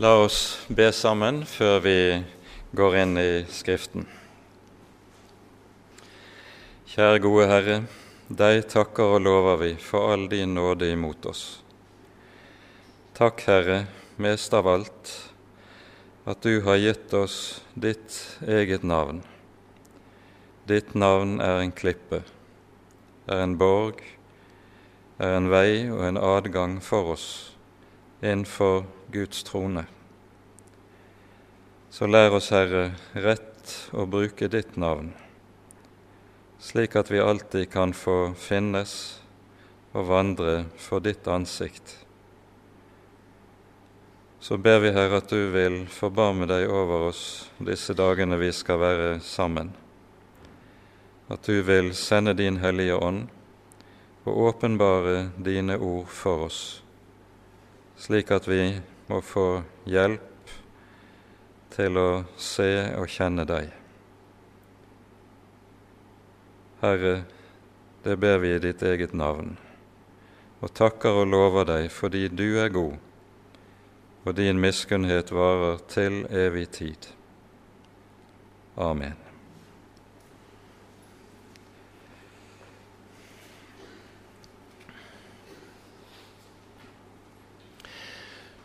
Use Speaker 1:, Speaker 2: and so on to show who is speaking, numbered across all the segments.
Speaker 1: La oss be sammen før vi går inn i Skriften. Kjære gode Herre, deg takker og lover vi for all din nåde imot oss. Takk, Herre, mest av alt, at du har gitt oss ditt eget navn. Ditt navn er en klippe, er en borg, er en vei og en adgang for oss innenfor Guds trone. Så lær oss, Herre, rett å bruke ditt navn, slik at vi alltid kan få finnes og vandre for ditt ansikt. Så ber vi, Herre, at du vil forbarme deg over oss disse dagene vi skal være sammen. At du vil sende din Hellige Ånd og åpenbare dine ord for oss slik at vi må få hjelp til å se og kjenne Deg. Herre, det ber vi i ditt eget navn, og takker og lover deg fordi du er god, og din miskunnhet varer til evig tid. Amen.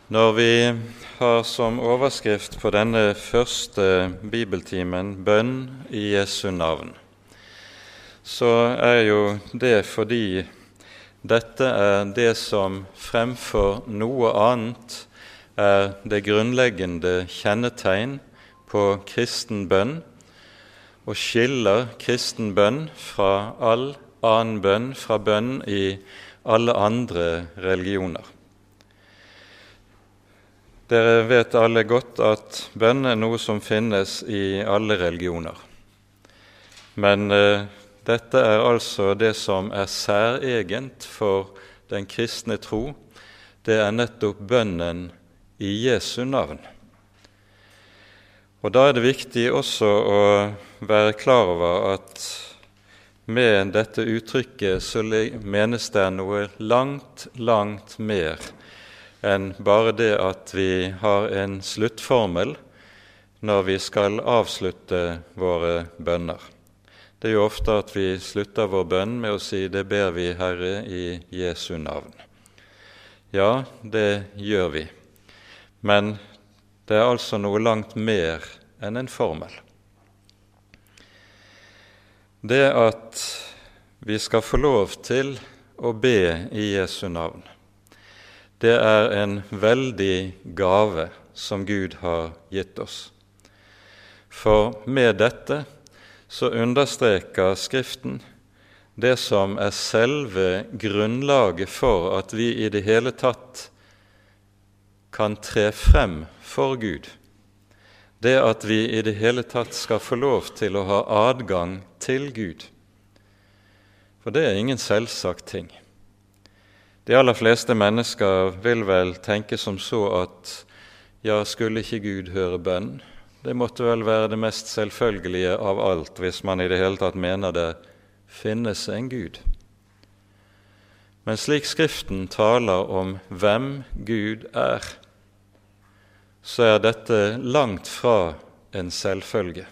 Speaker 1: Når vi har som overskrift på denne første bibeltimen 'Bønn i Jesu navn', så er jo det fordi dette er det som fremfor noe annet er det grunnleggende kjennetegn på kristen bønn, og skiller kristen bønn fra all annen bønn, fra bønn i alle andre religioner. Dere vet alle godt at bønn er noe som finnes i alle religioner. Men eh, dette er altså det som er særegent for den kristne tro. Det er nettopp bønnen i Jesu navn. Og Da er det viktig også å være klar over at med dette uttrykket så menes det noe langt, langt mer enn bare det at vi har en sluttformel når vi skal avslutte våre bønner. Det er jo ofte at vi slutter vår bønn med å si 'Det ber vi, Herre, i Jesu navn'. Ja, det gjør vi, men det er altså noe langt mer enn en formel. Det at vi skal få lov til å be i Jesu navn, det er en veldig gave som Gud har gitt oss. For med dette så understreker Skriften det som er selve grunnlaget for at vi i det hele tatt kan tre frem for Gud. Det at vi i det hele tatt skal få lov til å ha adgang til Gud. For det er ingen selvsagt ting. De aller fleste mennesker vil vel tenke som så at ja, skulle ikke Gud høre bønn? Det måtte vel være det mest selvfølgelige av alt hvis man i det hele tatt mener det finnes en Gud. Men slik Skriften taler om hvem Gud er, så er dette langt fra en selvfølge.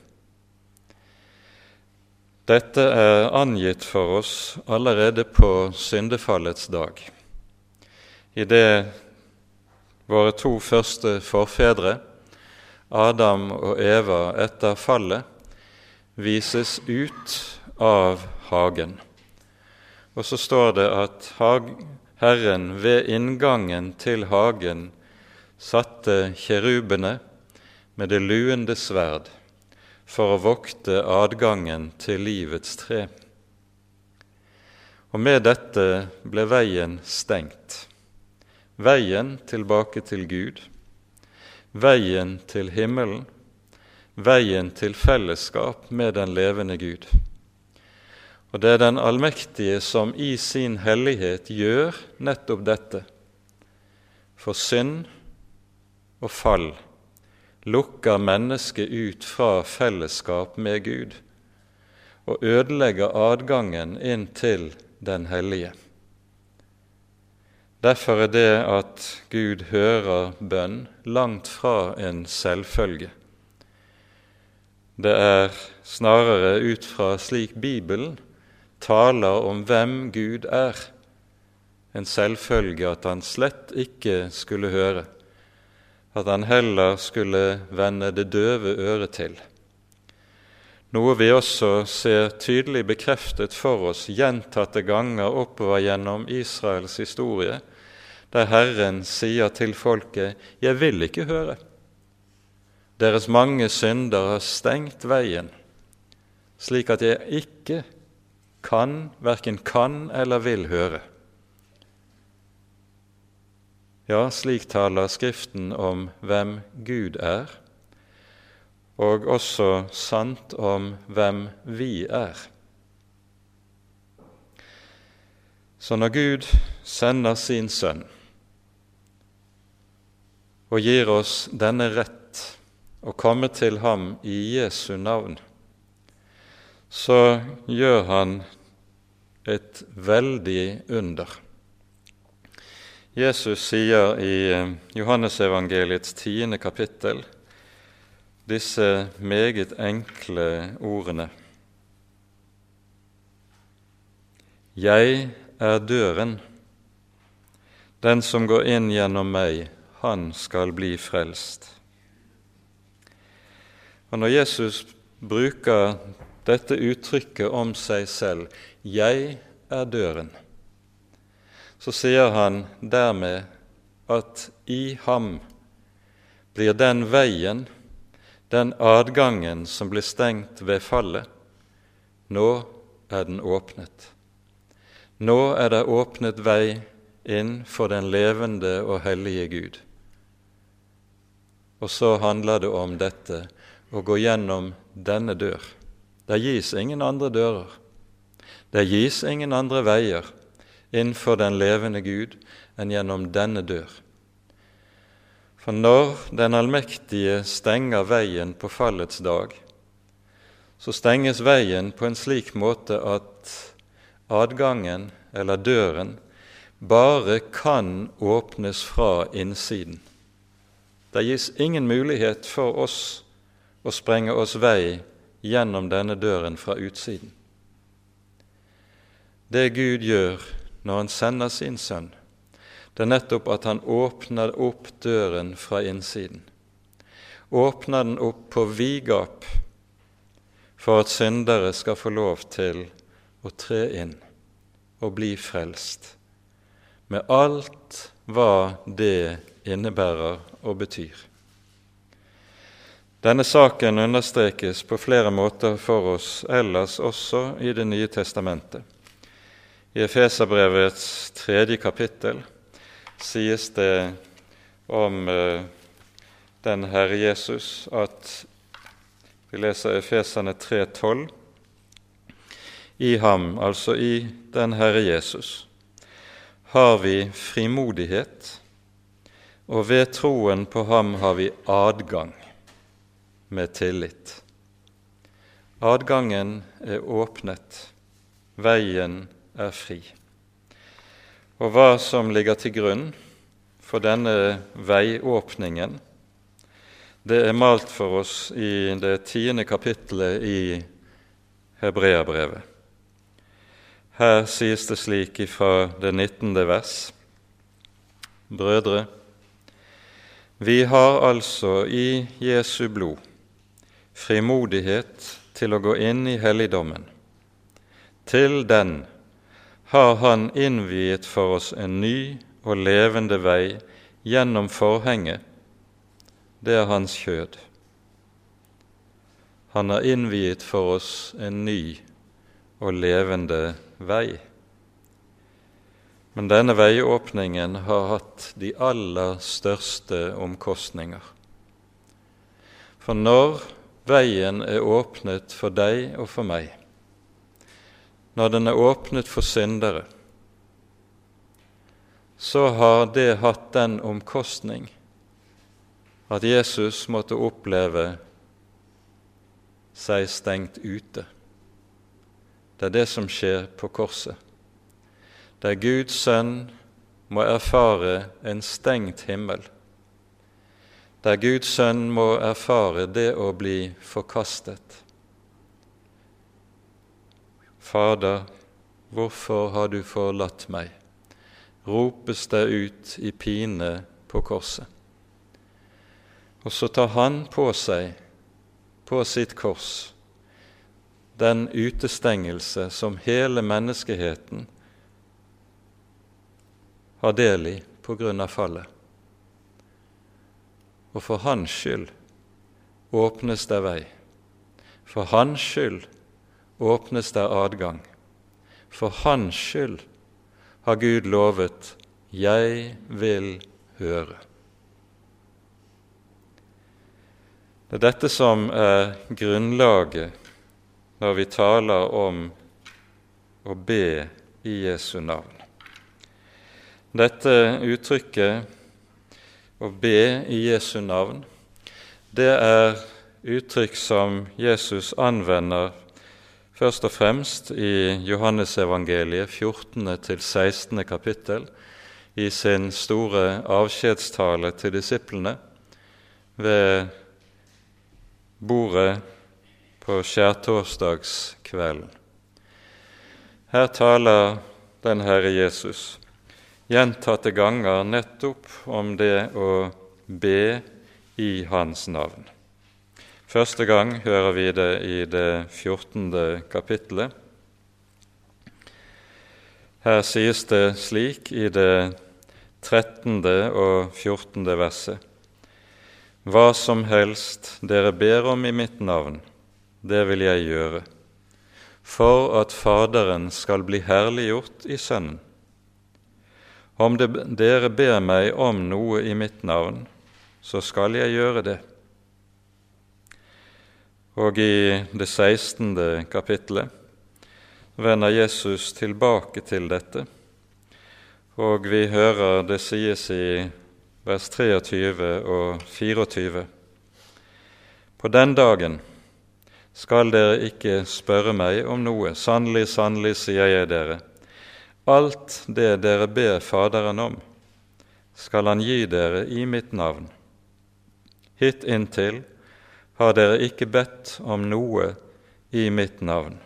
Speaker 1: Dette er angitt for oss allerede på syndefallets dag idet våre to første forfedre, Adam og Eva etter fallet, vises ut av hagen. Og så står det at Herren ved inngangen til hagen satte kjerubene med det luende sverd for å vokte adgangen til livets tre. Og med dette ble veien stengt veien tilbake til Gud, veien til himmelen, veien til fellesskap med den levende Gud. Og det er den allmektige som i sin hellighet gjør nettopp dette. For synd og fall lukker mennesket ut fra fellesskap med Gud og ødelegger adgangen inn til den hellige. Derfor er det at Gud hører bønn, langt fra en selvfølge. Det er snarere ut fra slik Bibelen taler om hvem Gud er, en selvfølge at han slett ikke skulle høre, at han heller skulle vende det døve øret til noe vi også ser tydelig bekreftet for oss gjentatte ganger oppover gjennom Israels historie, der Herren sier til folket, 'Jeg vil ikke høre'. Deres mange synder har stengt veien, slik at jeg ikke kan, verken kan eller vil høre. Ja, slik taler Skriften om hvem Gud er, og også sant om hvem vi er. Så når Gud sender sin Sønn og gir oss denne rett å komme til ham i Jesu navn, så gjør han et veldig under. Jesus sier i Johannesevangeliets tiende kapittel disse meget enkle ordene. Jeg er døren. Den som går inn gjennom meg, han skal bli frelst. Og Når Jesus bruker dette uttrykket om seg selv, 'Jeg er døren', så sier han dermed at i ham blir den veien den adgangen som ble stengt ved fallet, nå er den åpnet. Nå er det åpnet vei inn for den levende og hellige Gud. Og så handler det om dette å gå gjennom denne dør. Det gis ingen andre dører. Det gis ingen andre veier innenfor den levende Gud enn gjennom denne dør. For når Den allmektige stenger veien på fallets dag, så stenges veien på en slik måte at adgangen, eller døren, bare kan åpnes fra innsiden. Det gis ingen mulighet for oss å sprenge oss vei gjennom denne døren fra utsiden. Det Gud gjør når Han sender sin sønn, det er nettopp at han åpner opp døren fra innsiden. Åpner den opp på vid gap for at syndere skal få lov til å tre inn og bli frelst, med alt hva det innebærer og betyr. Denne saken understrekes på flere måter for oss ellers også i Det nye testamentet. I Efeserbrevets tredje kapittel sies det om eh, den Herre Jesus at vi leser Efeserne 3,12. I ham, altså i den Herre Jesus, har vi frimodighet, og ved troen på ham har vi adgang med tillit. Adgangen er åpnet, veien er fri. Og hva som ligger til grunn for denne veiåpningen, det er malt for oss i det tiende kapittelet i Hebreabrevet. Her sies det slik ifra det nittende vers.: Brødre, vi har altså i Jesu blod frimodighet til å gå inn i helligdommen, til den har Han innviet for oss en ny og levende vei gjennom forhenget. Det er Hans kjød. Han har innviet for oss en ny og levende vei. Men denne veiåpningen har hatt de aller største omkostninger. For når veien er åpnet for deg og for meg, når den er åpnet for syndere, så har det hatt den omkostning at Jesus måtte oppleve seg stengt ute. Det er det som skjer på korset. Der Guds sønn må erfare en stengt himmel, der Guds sønn må erfare det å bli forkastet. Fader, hvorfor har du forlatt meg? ropes det ut i pine på korset. Og så tar han på seg, på sitt kors, den utestengelse som hele menneskeheten har del i på grunn av fallet. Og for hans skyld åpnes det vei. For hans skyld åpnes det adgang. For hans skyld har Gud lovet 'Jeg vil høre'. Det er dette som er grunnlaget når vi taler om å be i Jesu navn. Dette uttrykket, å be i Jesu navn, det er uttrykk som Jesus anvender først og fremst i Johannesevangeliet 14. til 16. kapittel i sin store avskjedstale til disiplene ved bordet på skjærtorsdagskvelden. Her taler den Herre Jesus gjentatte ganger nettopp om det å be i Hans navn. Første gang hører vi det i det 14. kapittelet. Her sies det slik i det 13. og 14. verset. Hva som helst dere ber om i mitt navn, det vil jeg gjøre, for at Faderen skal bli herliggjort i Sønnen. Om det, dere ber meg om noe i mitt navn, så skal jeg gjøre det. Og i det 16. kapittelet vender Jesus tilbake til dette, og vi hører det sies i vers 23 og 24. På den dagen skal dere ikke spørre meg om noe. Sannelig, sannelig, sier jeg dere Alt det dere ber Faderen om, skal Han gi dere i mitt navn. Hit inntil har dere ikke bedt om noe i mitt navn.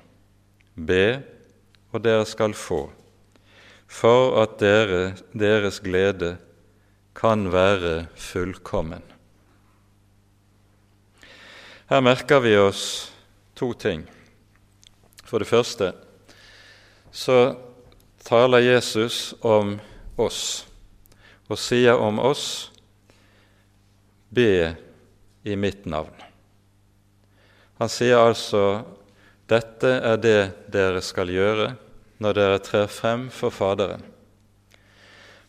Speaker 1: Be, og dere skal få, for at dere, deres glede kan være fullkommen. Her merker vi oss to ting. For det første så taler Jesus om oss og sier om oss be i mitt navn. Han sier altså dette er det dere skal gjøre når dere trer frem for Faderen.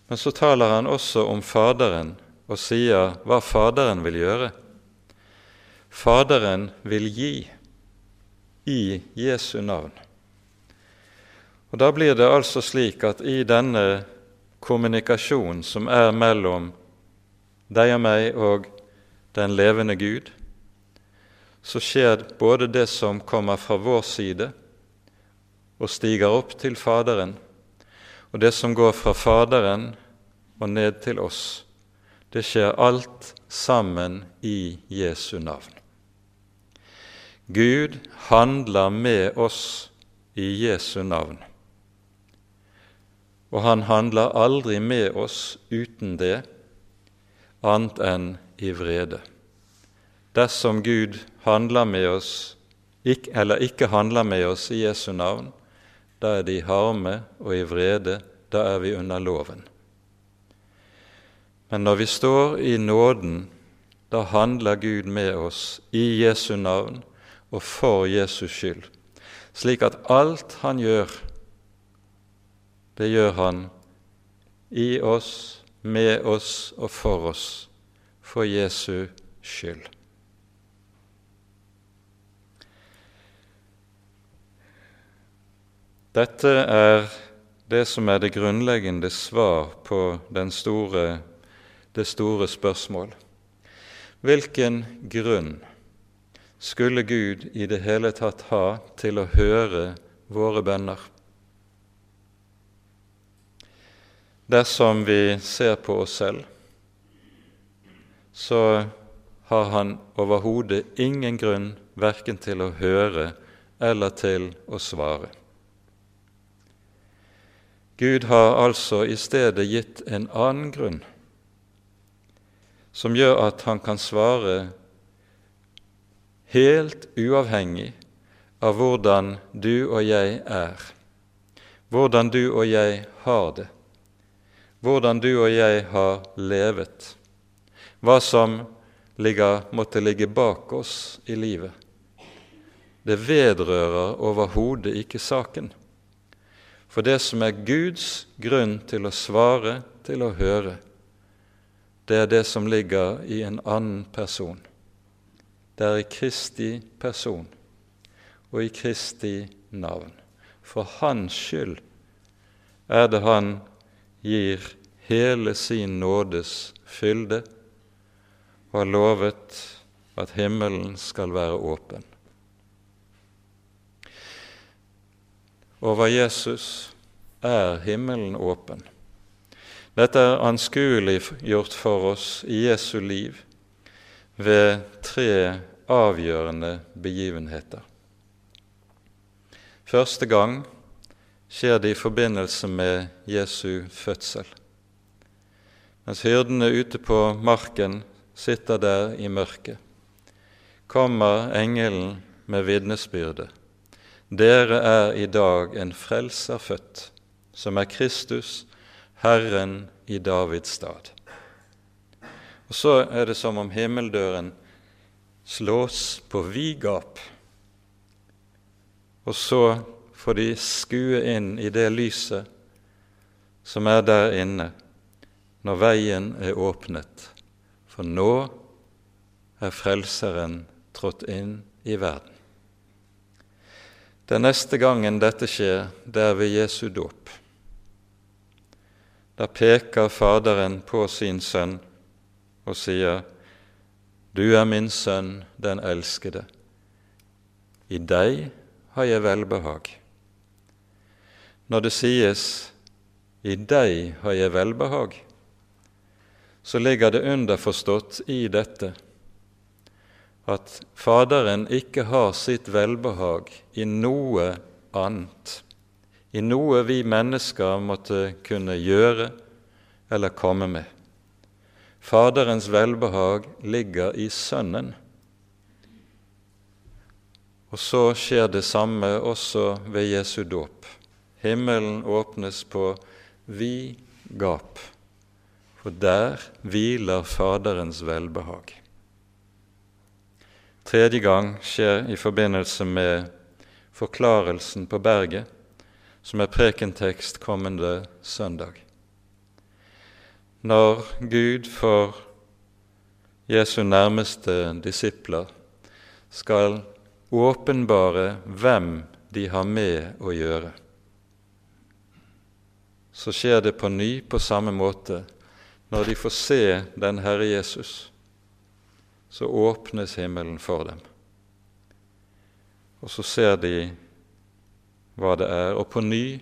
Speaker 1: Men så taler han også om Faderen og sier hva Faderen vil gjøre. Faderen vil gi i Jesu navn. Og Da blir det altså slik at i denne kommunikasjonen som er mellom deg og meg og den levende Gud, så skjer både det som kommer fra vår side og stiger opp til Faderen, og det som går fra Faderen og ned til oss. Det skjer alt sammen i Jesu navn. Gud handler med oss i Jesu navn og han handler aldri med oss uten det, annet enn i vrede. Dersom Gud handler med oss, eller ikke handler med oss i Jesu navn, da er det i harme og i vrede, da er vi under loven. Men når vi står i nåden, da handler Gud med oss i Jesu navn og for Jesus skyld, slik at alt han gjør, det gjør Han i oss, med oss og for oss, for Jesu skyld. Dette er det som er det grunnleggende svar på store, det store spørsmål. Hvilken grunn skulle Gud i det hele tatt ha til å høre våre bønner? Dersom vi ser på oss selv, så har han overhodet ingen grunn verken til å høre eller til å svare. Gud har altså i stedet gitt en annen grunn, som gjør at han kan svare helt uavhengig av hvordan du og jeg er, hvordan du og jeg har det, hvordan du og jeg har levet, hva som ligger, måtte ligge bak oss i livet. Det vedrører overhodet ikke saken. For det som er Guds grunn til å svare, til å høre, det er det som ligger i en annen person. Det er i Kristi person og i Kristi navn. For Hans skyld er det Han gir hele sin nådes fylde og har lovet at himmelen skal være åpen. Over Jesus er himmelen åpen. Dette er anskueliggjort for oss i Jesu liv ved tre avgjørende begivenheter. Første gang skjer det i forbindelse med Jesu fødsel. Mens hyrdene ute på marken sitter der i mørket, kommer engelen med vitnesbyrdet. Dere er i dag en frelser født, som er Kristus, Herren i Davids stad. Og så er det som om himmeldøren slås på vid gap, og så får de skue inn i det lyset som er der inne, når veien er åpnet for nå er Frelseren trådt inn i verden. Den neste gangen dette skjer, det er ved Jesu dåp. Da peker Faderen på sin sønn og sier, Du er min sønn, den elskede. I deg har jeg velbehag. Når det sies, I deg har jeg velbehag, så ligger det underforstått i dette at Faderen ikke har sitt velbehag i noe annet, i noe vi mennesker måtte kunne gjøre eller komme med. Faderens velbehag ligger i Sønnen. Og så skjer det samme også ved Jesu dåp. Himmelen åpnes på vid gap for der hviler Faderens velbehag. Tredje gang skjer i forbindelse med forklarelsen på berget, som er prekentekst kommende søndag. Når Gud for Jesu nærmeste disipler skal åpenbare hvem de har med å gjøre, så skjer det på ny på samme måte når de får se den Herre Jesus, så åpnes himmelen for dem. Og så ser de hva det er, og på ny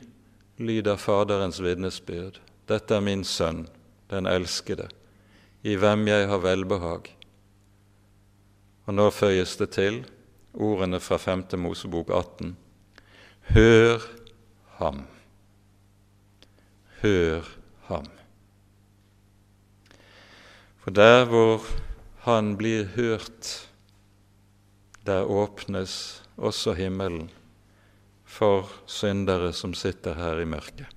Speaker 1: lyder Faderens vitnesbyrd. Dette er min sønn, den elskede, i hvem jeg har velbehag. Og nå føyes det til ordene fra 5. Mosebok 18. Hør ham. Hør ham. For der hvor han blir hørt, der åpnes også himmelen for syndere som sitter her i mørket.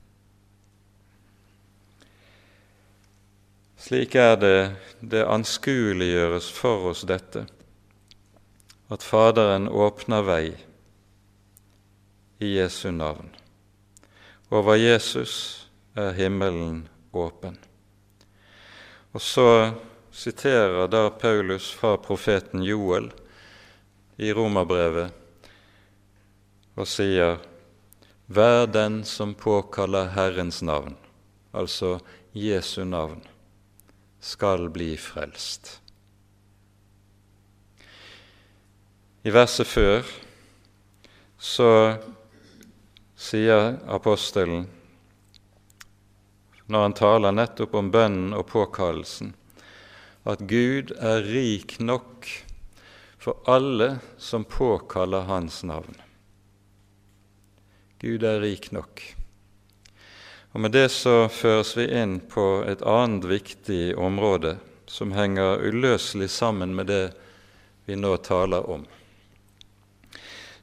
Speaker 1: Slik er det det anskueliggjøres for oss dette, at Faderen åpner vei i Jesu navn. Over Jesus er himmelen åpen. Og så siterer da Paulus fra profeten Joel i romerbrevet og sier Vær den som påkaller Herrens navn, altså Jesu navn, skal bli frelst. I verset før så sier apostelen når han taler nettopp om bønnen og påkallelsen, at Gud er rik nok for alle som påkaller Hans navn. Gud er rik nok. Og Med det så føres vi inn på et annet viktig område som henger uløselig sammen med det vi nå taler om.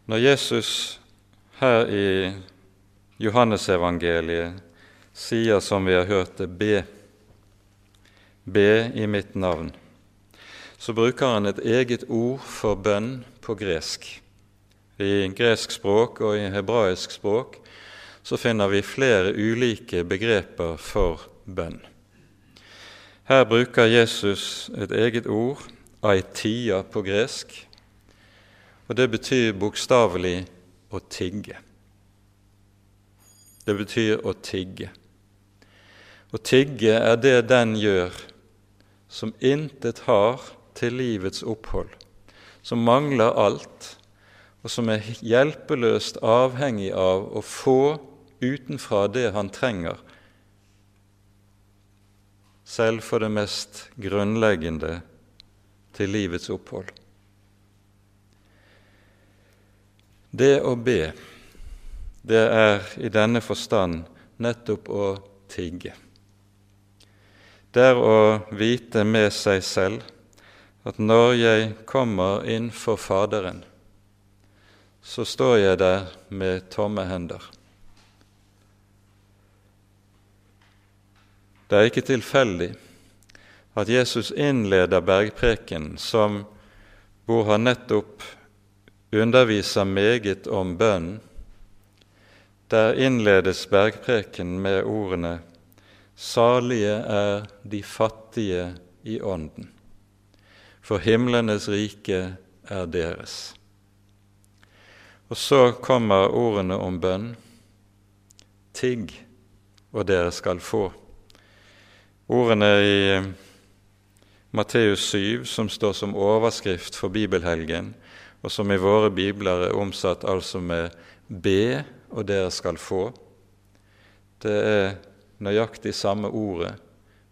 Speaker 1: Når Jesus her i Johannesevangeliet sier, som vi har hørt det, be, be i mitt navn, så bruker han et eget ord for bønn på gresk. I gresk språk og i hebraisk språk så finner vi flere ulike begreper for bønn. Her bruker Jesus et eget ord, aitia på gresk, og det betyr bokstavelig å tigge. Det betyr å tigge. Å tigge er det den gjør som intet har til livets opphold, som mangler alt, og som er hjelpeløst avhengig av å få utenfra det han trenger, selv for det mest grunnleggende til livets opphold. Det å be, det er i denne forstand nettopp å tigge. Det er å vite med seg selv at når jeg kommer inn for Faderen, så står jeg der med tomme hender. Det er ikke tilfeldig at Jesus innleder bergpreken som hvor han nettopp underviser meget om bønnen. Der innledes bergpreken med ordene 'Salige er de fattige i ånden', for himlenes rike er deres. Og så kommer ordene om bønn. Tigg, og dere skal få. Ordene i eh, Matteus 7, som står som overskrift for bibelhelgen, og som i våre bibler er omsatt altså med 'be, og dere skal få', det er nøyaktig samme ordet,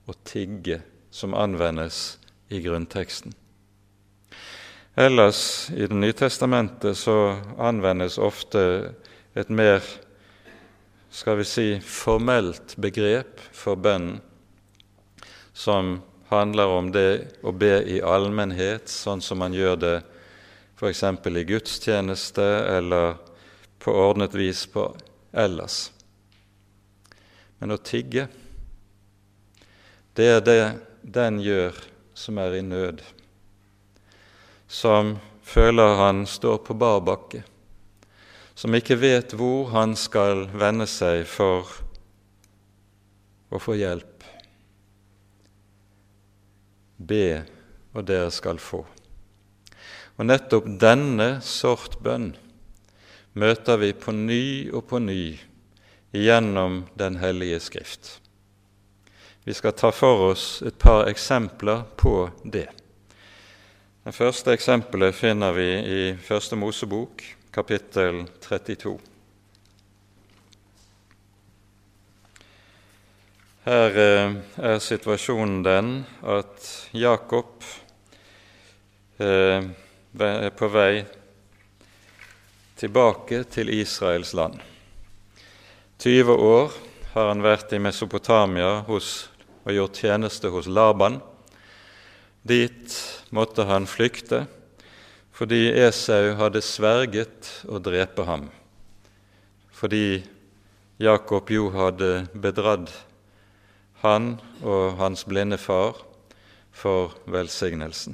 Speaker 1: å tigge, som anvendes i grunnteksten. Ellers i Det nye testamentet så anvendes ofte et mer skal vi si, formelt begrep for bønnen, som handler om det å be i allmennhet, sånn som man gjør det f.eks. i gudstjeneste eller på ordnet vis på ellers. Men å tigge, det er det den gjør som er i nød som føler han står på bar bakke, som ikke vet hvor han skal vende seg for å få hjelp. Be, og dere skal få. Og nettopp denne sort bønn møter vi på ny og på ny gjennom Den hellige Skrift. Vi skal ta for oss et par eksempler på det. Det første eksempelet finner vi i Første Mosebok, kapittel 32. Her eh, er situasjonen den at Jakob eh, er på vei tilbake til Israels land. 20 år har han vært i Mesopotamia hos, og gjort tjeneste hos Laban. Dit måtte han flykte fordi Esau hadde sverget å drepe ham, fordi Jakob jo hadde bedratt han og hans blinde far for velsignelsen.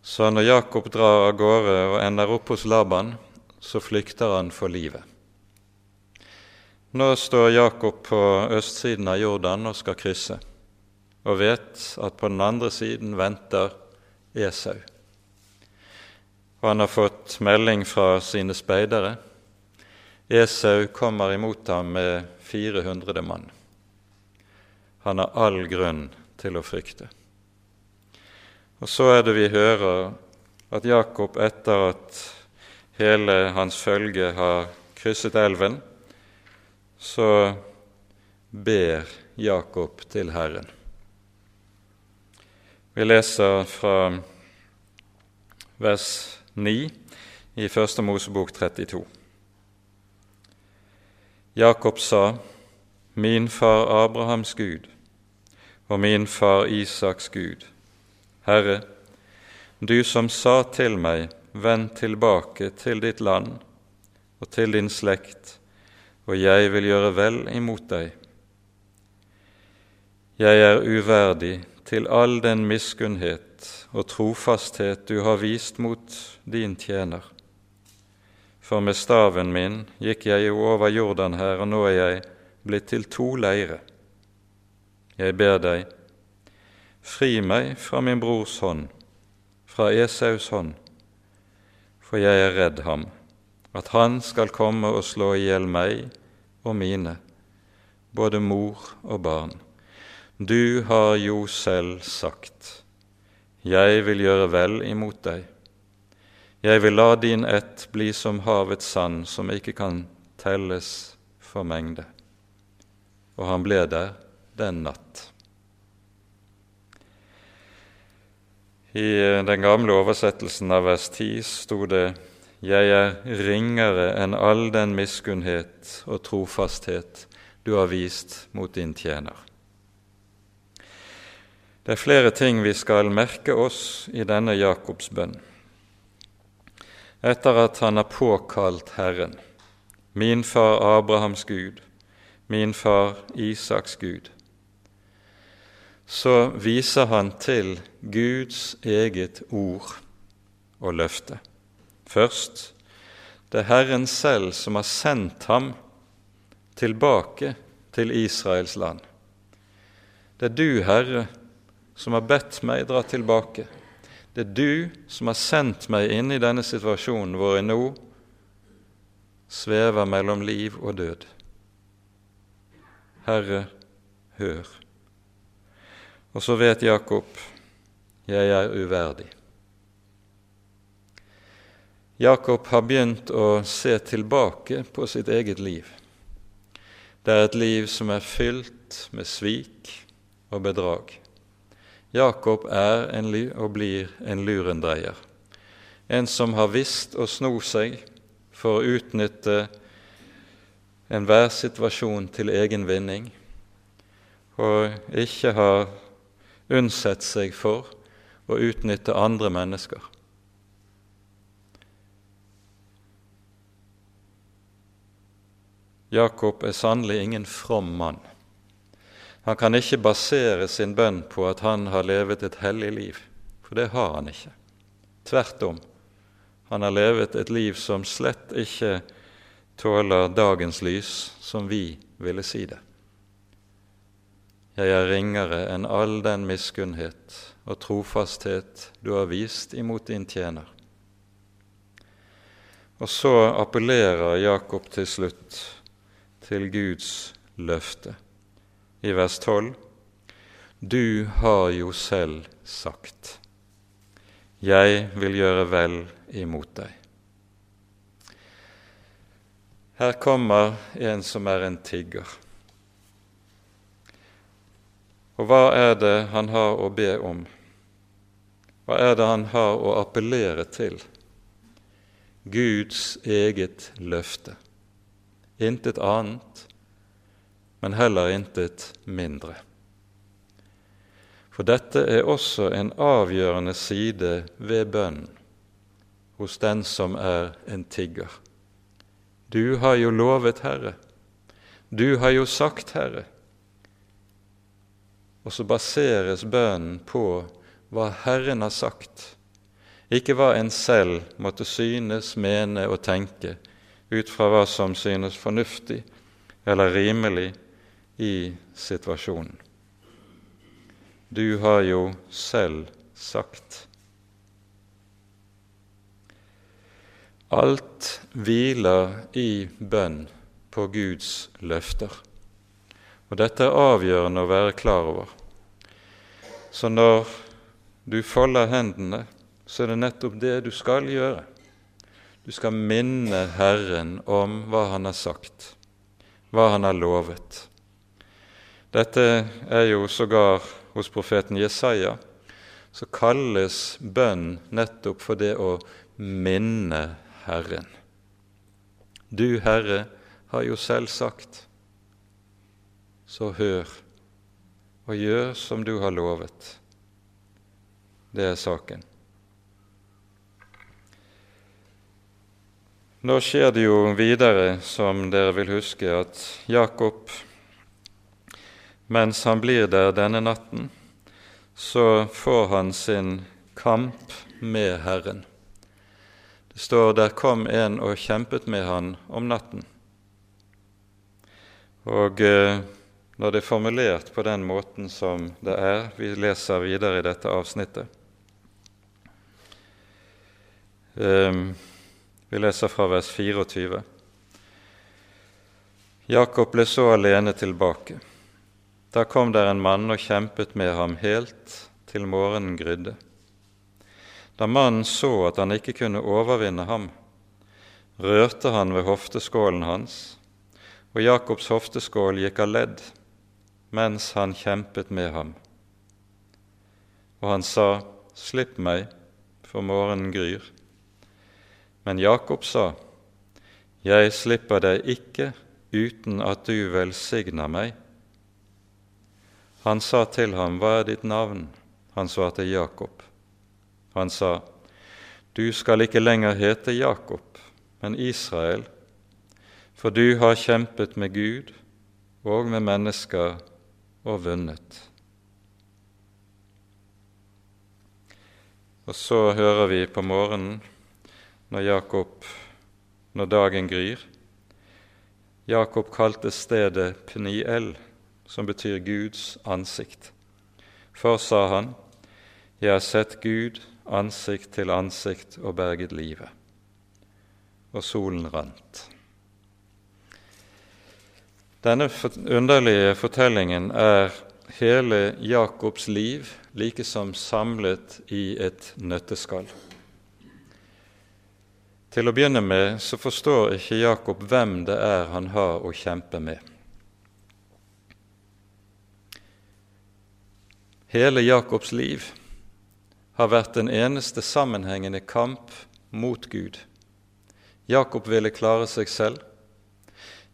Speaker 1: Så når Jakob drar av gårde og ender opp hos Laban, så flykter han for livet. Nå står Jakob på østsiden av Jordan og skal krysse og vet at på den andre siden venter Esau. Og han har fått melding fra sine speidere. Esau kommer imot ham med 400 mann. Han har all grunn til å frykte. Og så er det vi hører at Jakob, etter at hele hans følge har krysset elven, så ber Jakob til Herren. Vi leser fra vers 9 i Første Mosebok 32. Jakob sa, Min far Abrahams Gud og min far Isaks Gud, Herre, du som sa til meg, vend tilbake til ditt land og til din slekt, og jeg vil gjøre vel imot deg. Jeg er uverdig til all den miskunnhet og trofasthet du har vist mot din tjener for med staven min gikk jeg jo over Jordan her, og nå er jeg blitt til to leire. Jeg ber deg, fri meg fra min brors hånd, fra Esaus hånd, for jeg er redd ham, at han skal komme og slå i hjel meg og mine, både mor og barn. Du har jo selv sagt, jeg vil gjøre vel imot deg. Jeg vil la din ett bli som havets sand, som ikke kan telles for mengde. Og han ble der den natt. I den gamle oversettelsen av vers 10 sto det:" Jeg er ringere enn all den miskunnhet og trofasthet du har vist mot din tjener. Det er flere ting vi skal merke oss i denne Jakobs bønn etter at han har påkalt Herren, min far Abrahams Gud, min far Isaks Gud, så viser han til Guds eget ord og løfte. Først det er Herren selv som har sendt ham tilbake til Israels land. Det er du, Herre, som har bedt meg dra tilbake. Det er du som har sendt meg inn i denne situasjonen hvor jeg nå svever mellom liv og død. Herre, hør. Og så vet Jakob, jeg er uverdig. Jakob har begynt å se tilbake på sitt eget liv. Det er et liv som er fylt med svik og bedrag. Jakob er en, og blir en lurendreier, en som har visst å sno seg for å utnytte enhver situasjon til egen vinning, og ikke har unnsett seg for å utnytte andre mennesker. Jakob er sannelig ingen from mann. Han kan ikke basere sin bønn på at han har levet et hellig liv, for det har han ikke. Tvert om. Han har levet et liv som slett ikke tåler dagens lys, som vi ville si det. Jeg er ringere enn all den miskunnhet og trofasthet du har vist imot din tjener. Og så appellerer Jakob til slutt til Guds løfte i vers 12.: Du har jo selv sagt, jeg vil gjøre vel imot deg. Her kommer en som er en tigger. Og hva er det han har å be om? Hva er det han har å appellere til? Guds eget løfte. Intet annet men heller intet mindre. For dette er også en avgjørende side ved bønnen hos den som er en tigger. Du har jo lovet, Herre. Du har jo sagt, Herre. Og så baseres bønnen på hva Herren har sagt, ikke hva en selv måtte synes, mene og tenke ut fra hva som synes fornuftig eller rimelig i situasjonen. Du har jo selv sagt. Alt hviler i bønn på Guds løfter. Og dette er avgjørende å være klar over. Så når du folder hendene, så er det nettopp det du skal gjøre. Du skal minne Herren om hva Han har sagt, hva Han har lovet. Dette er jo sågar hos profeten Jesaja, så kalles bønn nettopp for det å minne Herren. Du, Herre, har jo selv sagt, så hør og gjør som du har lovet. Det er saken. Nå skjer det jo videre, som dere vil huske, at Jakob mens han blir der denne natten, så får han sin kamp med Herren. Det står der kom en og kjempet med han om natten. Og eh, når det er formulert på den måten som det er, vi leser videre i dette avsnittet eh, Vi leser fra vers 24. Jakob ble så alene tilbake. Da kom der en mann og kjempet med ham helt til morgenen grydde. Da mannen så at han ikke kunne overvinne ham, rørte han ved hofteskålen hans, og Jakobs hofteskål gikk av ledd mens han kjempet med ham. Og han sa, Slipp meg, for morgenen gryr. Men Jakob sa, Jeg slipper deg ikke uten at du velsigner meg. Han sa til ham, Hva er ditt navn? Han svarte Jakob. Han sa, Du skal ikke lenger hete Jakob, men Israel, for du har kjempet med Gud og med mennesker og vunnet. Og så hører vi på morgenen, når Jakob, når dagen gryr Jakob kalte stedet Pniel, som betyr Guds ansikt. For, sa han, jeg har sett Gud ansikt til ansikt og berget livet. Og solen rant. Denne underlige fortellingen er hele Jakobs liv like som samlet i et nøtteskall. Til å begynne med så forstår ikke Jakob hvem det er han har å kjempe med. Hele Jakobs liv har vært en eneste sammenhengende kamp mot Gud. Jakob ville klare seg selv.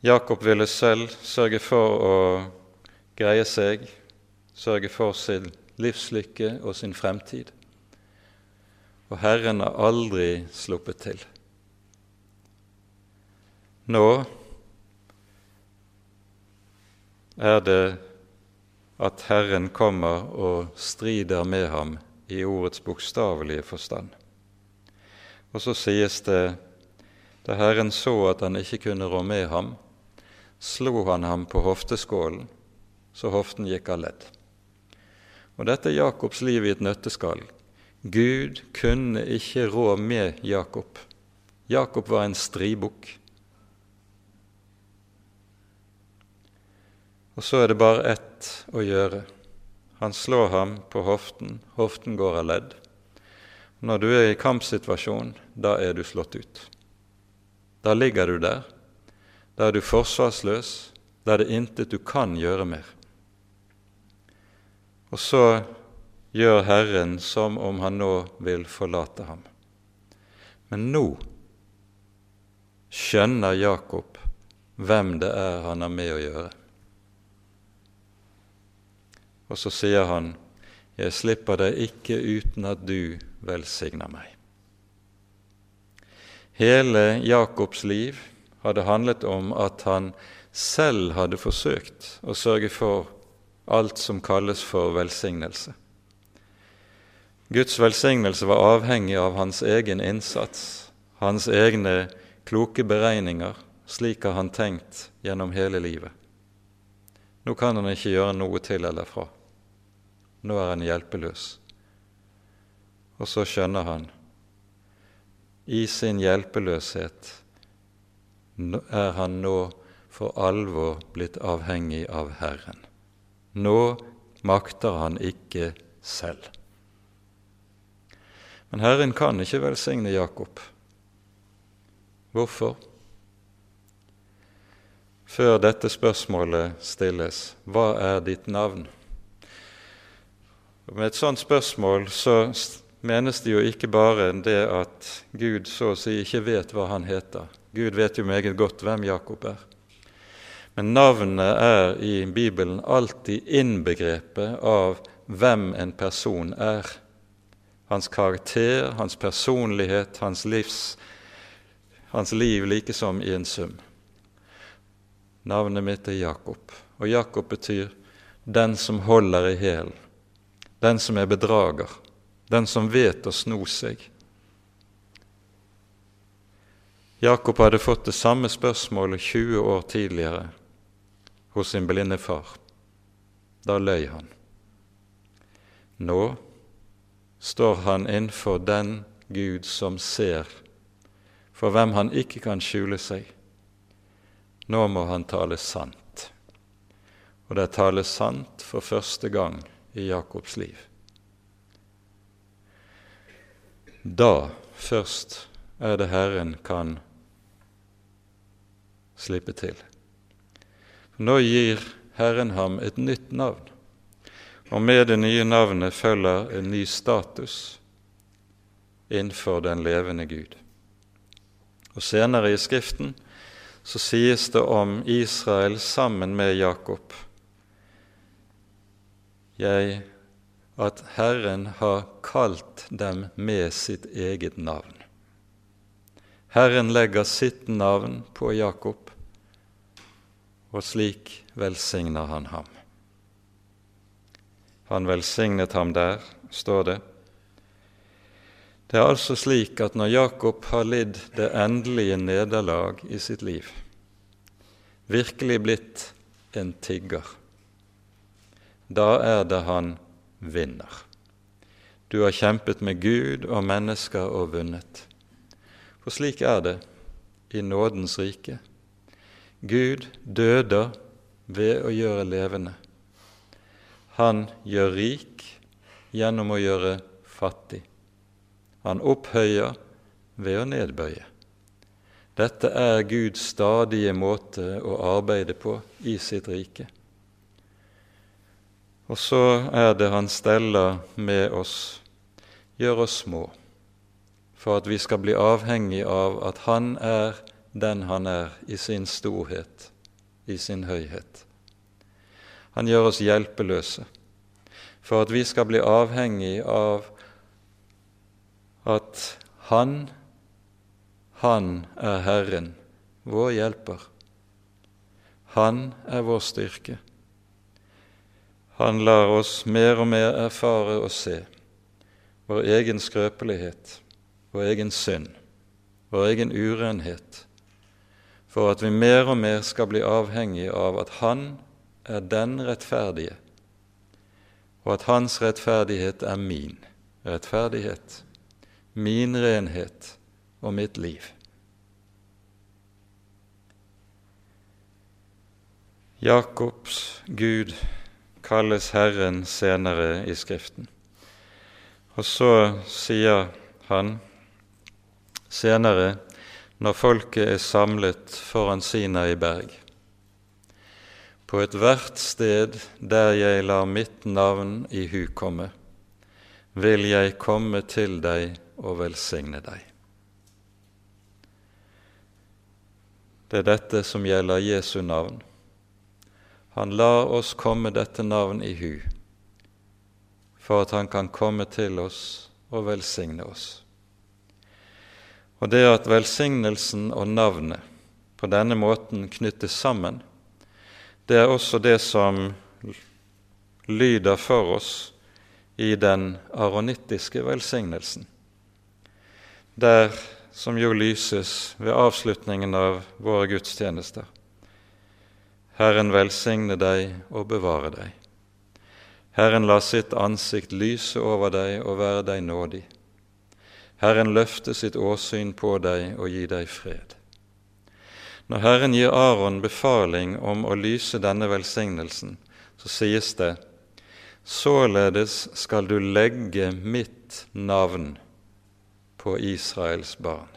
Speaker 1: Jakob ville selv sørge for å greie seg, sørge for sin livslykke og sin fremtid. Og Herren har aldri sluppet til. Nå er det at Herren kommer og strider med ham i ordets bokstavelige forstand. Og så sies det da Herren så at han ikke kunne rå med ham, slo han ham på hofteskålen, så hoften gikk av ledd. Og Dette er Jakobs liv i et nøtteskall. Gud kunne ikke rå med Jakob. Jakob var en stribukk. Og så er det bare ett å gjøre. Han slår ham på hoften, hoften går av ledd. Når du er i kampsituasjon, da er du slått ut. Da ligger du der. Da er du forsvarsløs. Da er det intet du kan gjøre mer. Og så gjør Herren som om han nå vil forlate ham. Men nå skjønner Jakob hvem det er han har med å gjøre. Og så sier han, 'Jeg slipper deg ikke uten at du velsigner meg'. Hele Jakobs liv hadde handlet om at han selv hadde forsøkt å sørge for alt som kalles for velsignelse. Guds velsignelse var avhengig av hans egen innsats, hans egne kloke beregninger. Slik har han tenkt gjennom hele livet. Nå kan han ikke gjøre noe til eller fra. Nå er han hjelpeløs. Og så skjønner han i sin hjelpeløshet er han nå for alvor blitt avhengig av Herren. Nå makter han ikke selv. Men Herren kan ikke velsigne Jakob. Hvorfor? Før dette spørsmålet stilles hva er ditt navn? Og med et sånt spørsmål så menes det jo ikke bare det at Gud så å si ikke vet hva han heter. Gud vet jo meget godt hvem Jakob er. Men navnet er i Bibelen alltid innbegrepet av hvem en person er. Hans karakter, hans personlighet, hans, livs, hans liv likesom i en sum. Navnet mitt er Jakob, og Jakob betyr 'den som holder i hæl', den som er bedrager, den som vet å sno seg. Jakob hadde fått det samme spørsmålet 20 år tidligere hos sin blinde far. Da løy han. Nå står han innenfor den Gud som ser, for hvem han ikke kan skjule seg. Nå må han tale sant. Og det tales sant for første gang i Jakobs liv. Da først er det Herren kan slippe til. Nå gir Herren ham et nytt navn, og med det nye navnet følger en ny status innenfor den levende Gud. Og Senere i Skriften så sies det om Israel sammen med Jakob jeg, at Herren har kalt dem med sitt eget navn. Herren legger sitt navn på Jakob, og slik velsigner han ham. Han velsignet ham der, står det. Det er altså slik at når Jakob har lidd det endelige nederlag i sitt liv, virkelig blitt en tigger, da er det han vinner. Du har kjempet med Gud og mennesker og vunnet. For slik er det i nådens rike. Gud døder ved å gjøre levende. Han gjør rik gjennom å gjøre fattig. Han opphøyer ved å nedbøye. Dette er Guds stadige måte å arbeide på i sitt rike. Og så er det Han steller med oss, gjør oss små, for at vi skal bli avhengig av at Han er den Han er i sin storhet, i sin høyhet. Han gjør oss hjelpeløse for at vi skal bli avhengig av at Han, Han er Herren, vår hjelper. Han er vår styrke. Han lar oss mer og mer erfare og se vår egen skrøpelighet, vår egen synd, vår egen urenhet, for at vi mer og mer skal bli avhengig av at Han er den rettferdige, og at hans rettferdighet er min rettferdighet, min renhet og mitt liv. Jakobs Gud kalles Herren senere i Skriften. Og så sier han senere, når folket er samlet foran Sinai berg på ethvert sted der jeg lar mitt navn i hu komme, vil jeg komme til deg og velsigne deg. Det er dette som gjelder Jesu navn. Han lar oss komme dette navn i hu, for at han kan komme til oss og velsigne oss. Og det at velsignelsen og navnet på denne måten knyttes sammen, det er også det som lyder for oss i den aronittiske velsignelsen, der som jo lyses ved avslutningen av våre gudstjenester. Herren velsigne deg og bevare deg. Herren la sitt ansikt lyse over deg og være deg nådig. Herren løfte sitt åsyn på deg og gi deg fred. Når Herren gir Aron befaling om å lyse denne velsignelsen, så sies det:" Således skal du legge mitt navn på Israels barn.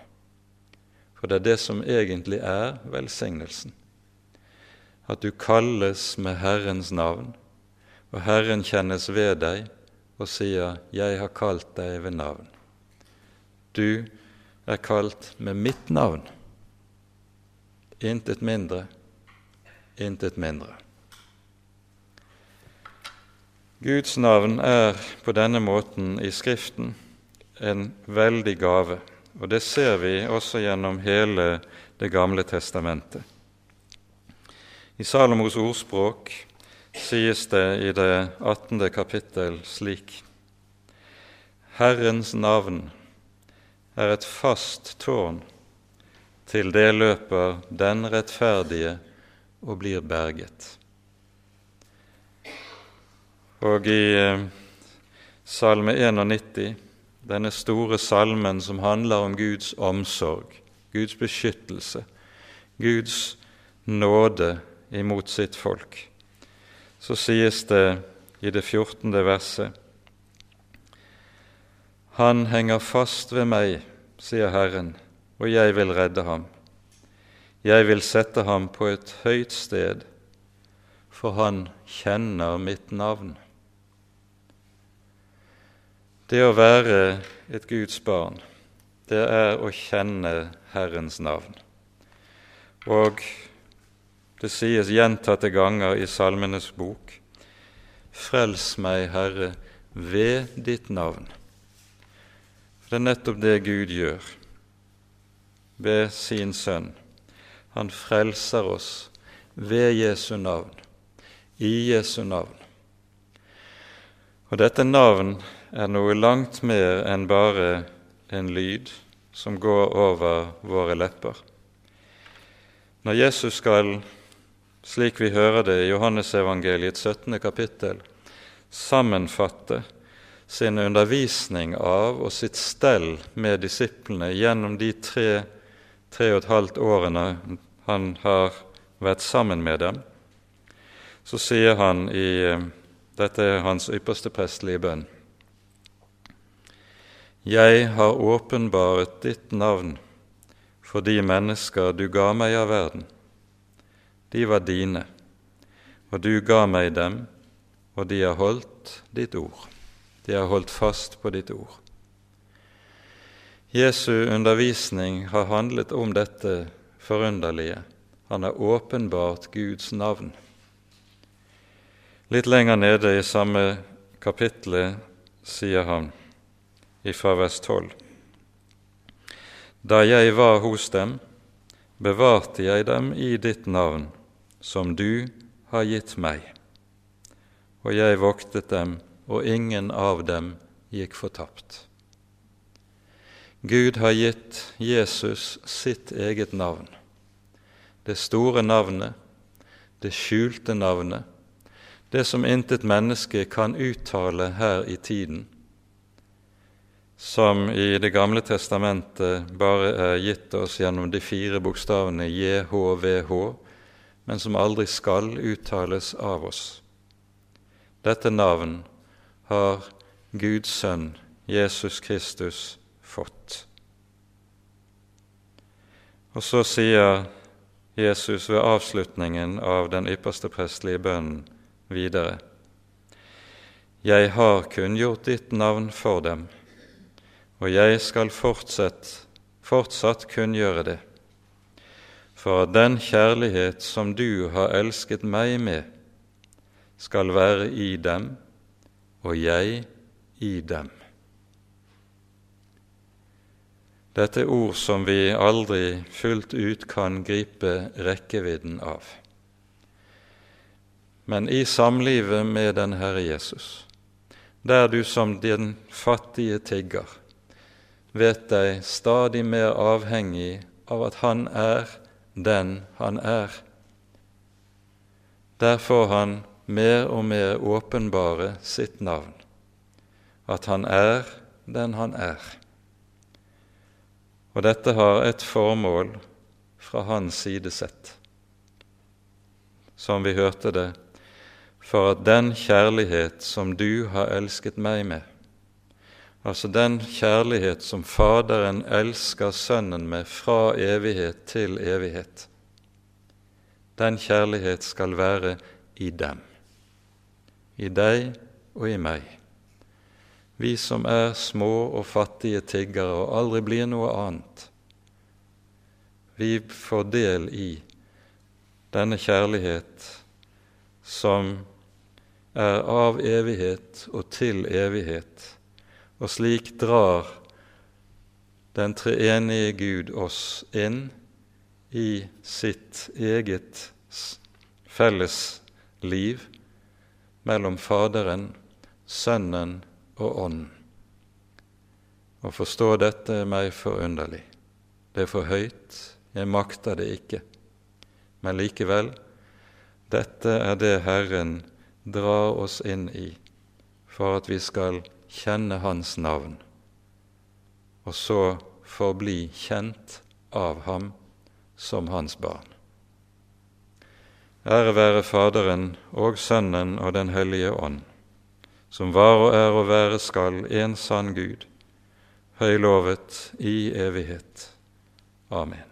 Speaker 1: For det er det som egentlig er velsignelsen. at du kalles med Herrens navn, og Herren kjennes ved deg og sier, 'Jeg har kalt deg ved navn'. Du er kalt med mitt navn. Intet mindre, intet mindre. Guds navn er på denne måten i Skriften en veldig gave, og det ser vi også gjennom hele Det gamle testamentet. I Salomos ordspråk sies det i det 18. kapittel slik Herrens navn er et fast tårn, til det løper den rettferdige og blir berget. Og i eh, Salme 91, denne store salmen som handler om Guds omsorg, Guds beskyttelse, Guds nåde imot sitt folk, så sies det i det 14. verset Han henger fast ved meg, sier Herren, og jeg vil redde ham. Jeg vil sette ham på et høyt sted, for han kjenner mitt navn. Det å være et Guds barn, det er å kjenne Herrens navn. Og det sies gjentatte ganger i Salmenes bok Frels meg, Herre, ved ditt navn. For det er nettopp det Gud gjør ved sin Sønn. Han frelser oss ved Jesu navn, i Jesu navn. Og dette navn er noe langt mer enn bare en lyd som går over våre lepper. Når Jesus skal slik vi hører det i Johannesevangeliets 17. kapittel, sammenfatte sin undervisning av og sitt stell med disiplene gjennom de tre, tre og et halvt årene han har vært sammen med dem, så sier han i Dette er hans ypperste prestelige bønn. Jeg har åpenbaret ditt navn for de mennesker du ga meg av verden de var dine, og du ga meg dem, og de har holdt ditt ord. De har holdt fast på ditt ord. Jesu undervisning har handlet om dette forunderlige. Han har åpenbart Guds navn. Litt lenger nede i samme kapittel sier han fra vers 12.: Da jeg var hos dem, bevarte jeg dem i ditt navn, som du har gitt meg. Og jeg voktet dem, og ingen av dem gikk fortapt. Gud har gitt Jesus sitt eget navn, det store navnet, det skjulte navnet, det som intet menneske kan uttale her i tiden, som i Det gamle testamentet bare er gitt oss gjennom de fire bokstavene JHVH, men som aldri skal uttales av oss. Dette navn har Guds sønn Jesus Kristus fått. Og så sier Jesus ved avslutningen av den ypperste prestelige bønnen videre.: Jeg har kunngjort ditt navn for dem, og jeg skal fortsatt, fortsatt kunngjøre det for at den kjærlighet som du har elsket meg med, skal være i dem og jeg i dem. Dette er ord som vi aldri fullt ut kan gripe rekkevidden av. Men i samlivet med den Herre Jesus, der du som den fattige tigger vet deg stadig mer avhengig av at Han er den han er. Der får han mer og mer åpenbare sitt navn, at han er den han er. Og dette har et formål fra hans side sett, som vi hørte det, for at den kjærlighet som du har elsket meg med, Altså den kjærlighet som Faderen elsker Sønnen med fra evighet til evighet. den kjærlighet skal være i dem, i deg og i meg. Vi som er små og fattige tiggere og aldri blir noe annet. Vi får del i denne kjærlighet som er av evighet og til evighet, og slik drar den treenige Gud oss inn i sitt eget felles liv mellom Faderen, Sønnen og Ånden. Å forstå dette er meg forunderlig. Det er for høyt, jeg makter det ikke. Men likevel, dette er det Herren drar oss inn i for at vi skal kjenne Hans navn, og så forbli kjent av Ham som Hans barn. Ære være Faderen og Sønnen og Den hellige ånd, som var og er og være skal en sann Gud, høylovet i evighet. Amen.